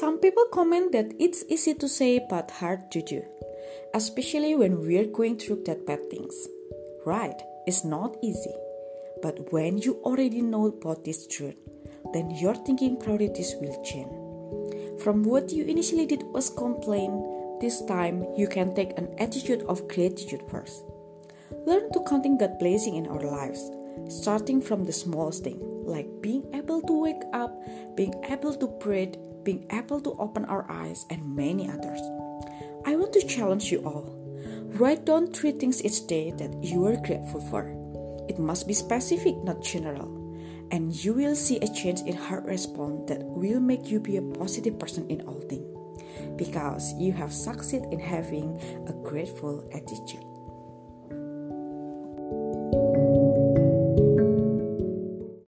Some people comment that it's easy to say but hard to do, especially when we're going through that bad things. Right, it's not easy. But when you already know about this truth, then your thinking priorities will change. From what you initially did was complain, this time you can take an attitude of gratitude first. Learn to counting God blessing in our lives, starting from the smallest thing, like being able to wake up, being able to breathe, being able to open our eyes, and many others. I want to challenge you all. Write down three things each day that you are grateful for. It must be specific, not general. And you will see a change in heart response that will make you be a positive person in all things. Because you have succeeded in having a grateful attitude.